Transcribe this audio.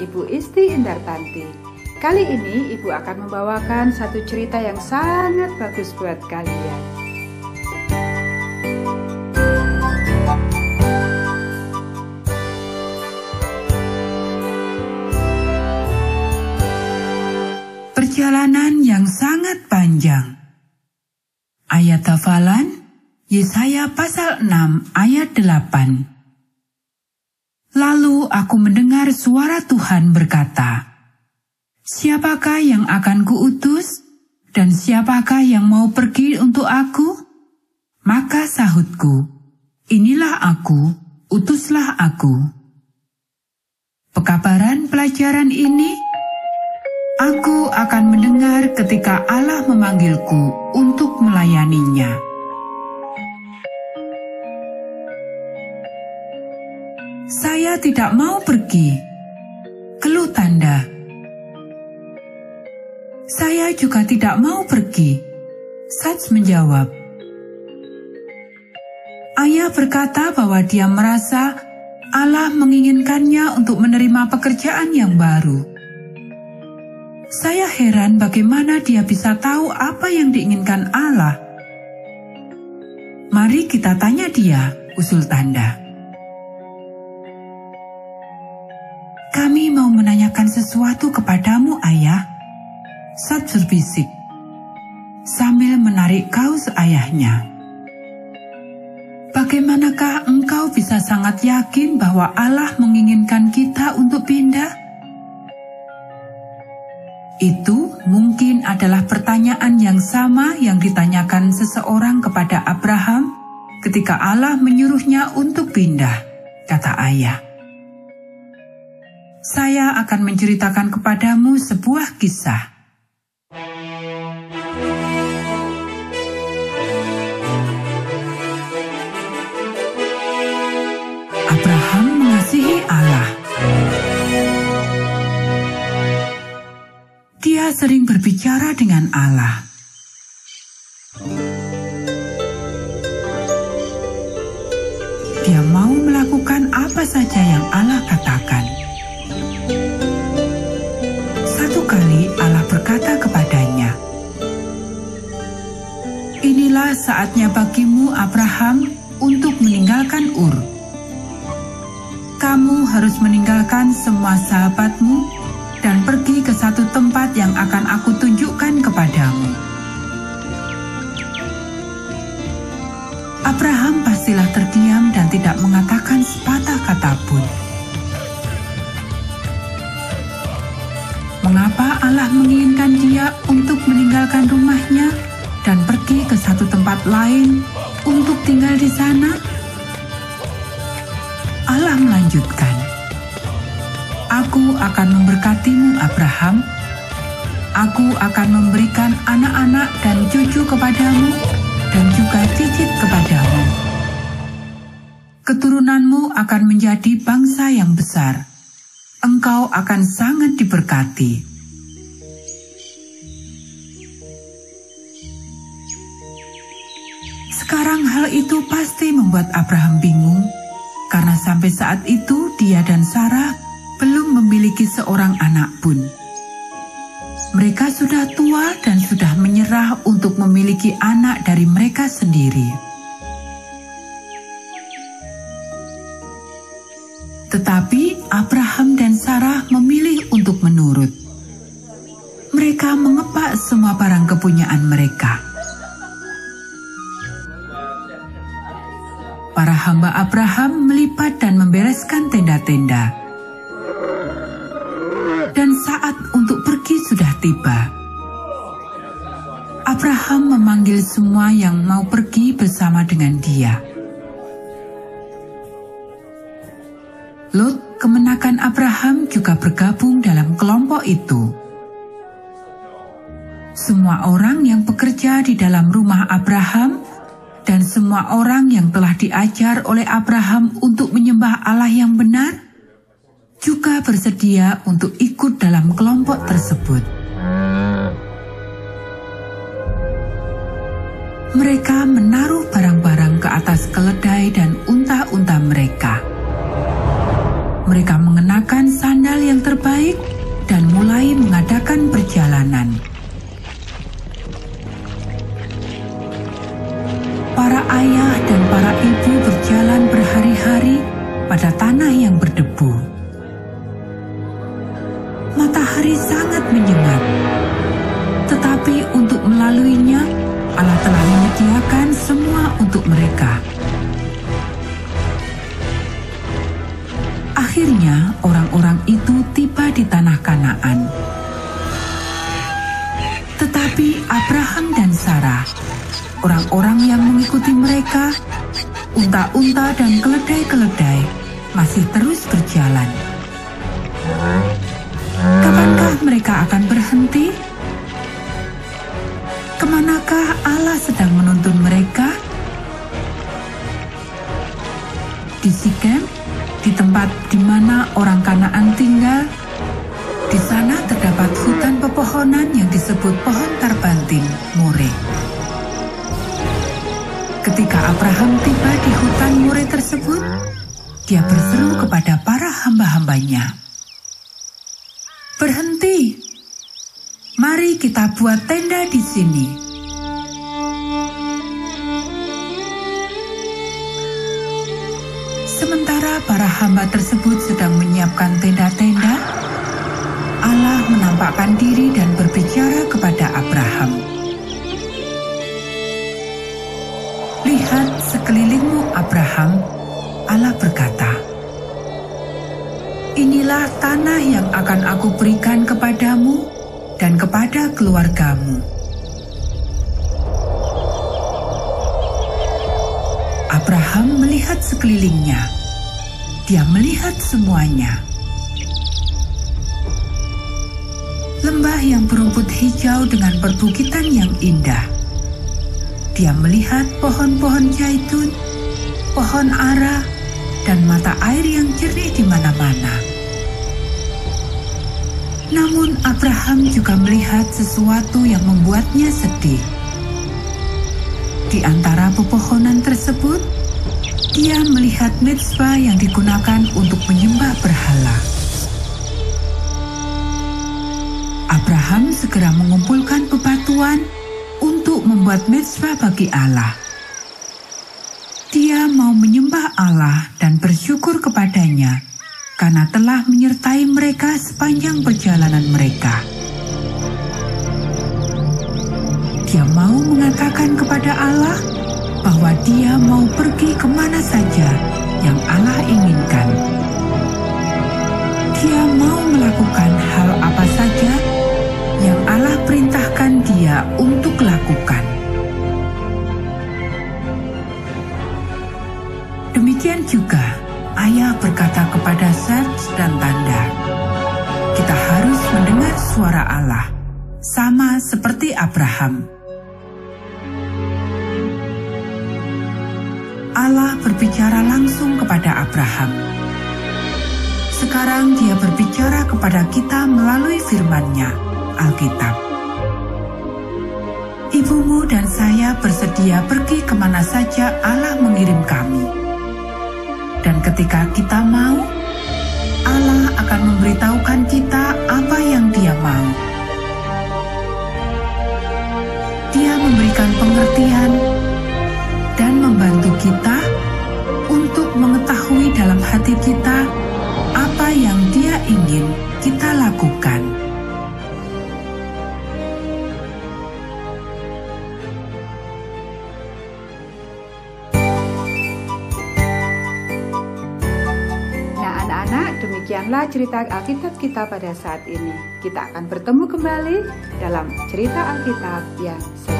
Ibu Isti Indartanti. Kali ini Ibu akan membawakan satu cerita yang sangat bagus buat kalian. Perjalanan yang sangat panjang. Ayat hafalan Yesaya pasal 6 ayat 8. Lalu aku mendengar suara Tuhan berkata, Siapakah yang akan kuutus? Dan siapakah yang mau pergi untuk aku? Maka sahutku, Inilah aku, utuslah aku. Pekabaran pelajaran ini, aku akan mendengar ketika Allah memanggilku untuk melayaninya. Saya tidak mau pergi. Keluh tanda. Saya juga tidak mau pergi. Sats menjawab. Ayah berkata bahwa dia merasa Allah menginginkannya untuk menerima pekerjaan yang baru. Saya heran bagaimana dia bisa tahu apa yang diinginkan Allah. Mari kita tanya dia, usul tanda. Sesuatu kepadamu, ayah. Sat berbisik, sambil menarik kaus ayahnya. Bagaimanakah engkau bisa sangat yakin bahwa Allah menginginkan kita untuk pindah? Itu mungkin adalah pertanyaan yang sama yang ditanyakan seseorang kepada Abraham ketika Allah menyuruhnya untuk pindah, kata ayah saya akan menceritakan kepadamu sebuah kisah. Abraham mengasihi Allah. Dia sering berbicara dengan Allah. Dia mau melakukan apa saja yang Allah katakan. Berkata kepadanya, Inilah saatnya bagimu Abraham untuk meninggalkan Ur. Kamu harus meninggalkan semua sahabatmu dan pergi ke satu tempat yang akan aku tunjukkan kepadamu. Abraham pastilah terdiam dan tidak mengatakan sepatah kata pun. Mengapa Allah menginginkan dia untuk meninggalkan rumahnya dan pergi ke satu tempat lain untuk tinggal di sana? Allah melanjutkan, Aku akan memberkatimu Abraham, Aku akan memberikan anak-anak dan cucu kepadamu dan juga cicit kepadamu. Keturunanmu akan menjadi bangsa yang besar engkau akan sangat diberkati. Sekarang hal itu pasti membuat Abraham bingung, karena sampai saat itu dia dan Sarah belum memiliki seorang anak pun. Mereka sudah tua dan sudah menyerah untuk memiliki anak dari mereka sendiri. Abraham dan Sarah memilih untuk menurut. Mereka mengepak semua barang kepunyaan mereka. Para hamba Abraham melipat dan membereskan tenda-tenda. Dan saat untuk pergi sudah tiba. Abraham memanggil semua yang mau pergi bersama dengan dia. Lot, kemenakan Abraham juga bergabung dalam kelompok itu. Semua orang yang bekerja di dalam rumah Abraham dan semua orang yang telah diajar oleh Abraham untuk menyembah Allah yang benar juga bersedia untuk ikut dalam kelompok tersebut. Mereka menaruh barang-barang ke atas keledai dan unta-unta mereka mereka mengenakan sandal yang terbaik dan mulai mengadakan perjalanan. Mereka, unta-unta dan keledai-keledai masih terus berjalan. Kapankah mereka akan berhenti? Ke manakah Allah sedang menuntun mereka? Di Sikem, di tempat di mana orang Kanaan tinggal, di sana terdapat hutan pepohonan yang disebut pohon tarbantin, More. Abraham tiba di hutan More tersebut, dia berseru kepada para hamba-hambanya. Berhenti, mari kita buat tenda di sini Sementara para hamba tersebut sedang menyiapkan tenda-tenda, Allah menampakkan diri dan berbicara kepada Abraham. Sekelilingmu Abraham, Allah berkata, Inilah tanah yang akan aku berikan kepadamu dan kepada keluargamu. Abraham melihat sekelilingnya. Dia melihat semuanya. Lembah yang berumput hijau dengan perbukitan yang indah. Dia melihat pohon-pohon zaitun, pohon ara, dan mata air yang jernih di mana-mana. Namun Abraham juga melihat sesuatu yang membuatnya sedih. Di antara pepohonan tersebut, dia melihat mezbah yang digunakan untuk menyembah berhala. Abraham segera mengumpulkan bebatuan untuk membuat mezbah bagi Allah. Dia mau menyembah Allah dan bersyukur kepadanya karena telah menyertai mereka sepanjang perjalanan mereka. Dia mau mengatakan kepada Allah bahwa dia mau pergi ke mana saja yang Allah inginkan. Dia mau melakukan untuk lakukan. Demikian juga ayah berkata kepada Serge dan Tanda, kita harus mendengar suara Allah, sama seperti Abraham. Allah berbicara langsung kepada Abraham. Sekarang dia berbicara kepada kita melalui firman-Nya, Alkitab. Ibumu dan saya bersedia pergi ke mana saja Allah mengirim kami. Dan ketika kita mau, Allah akan memberitahukan kita apa yang dia mau. Dia memberikan pengertian dan membantu kita untuk mengetahui dalam hati kita apa yang Dia ingin kita lakukan. Demikianlah cerita Alkitab kita pada saat ini. Kita akan bertemu kembali dalam cerita Alkitab yang selanjutnya.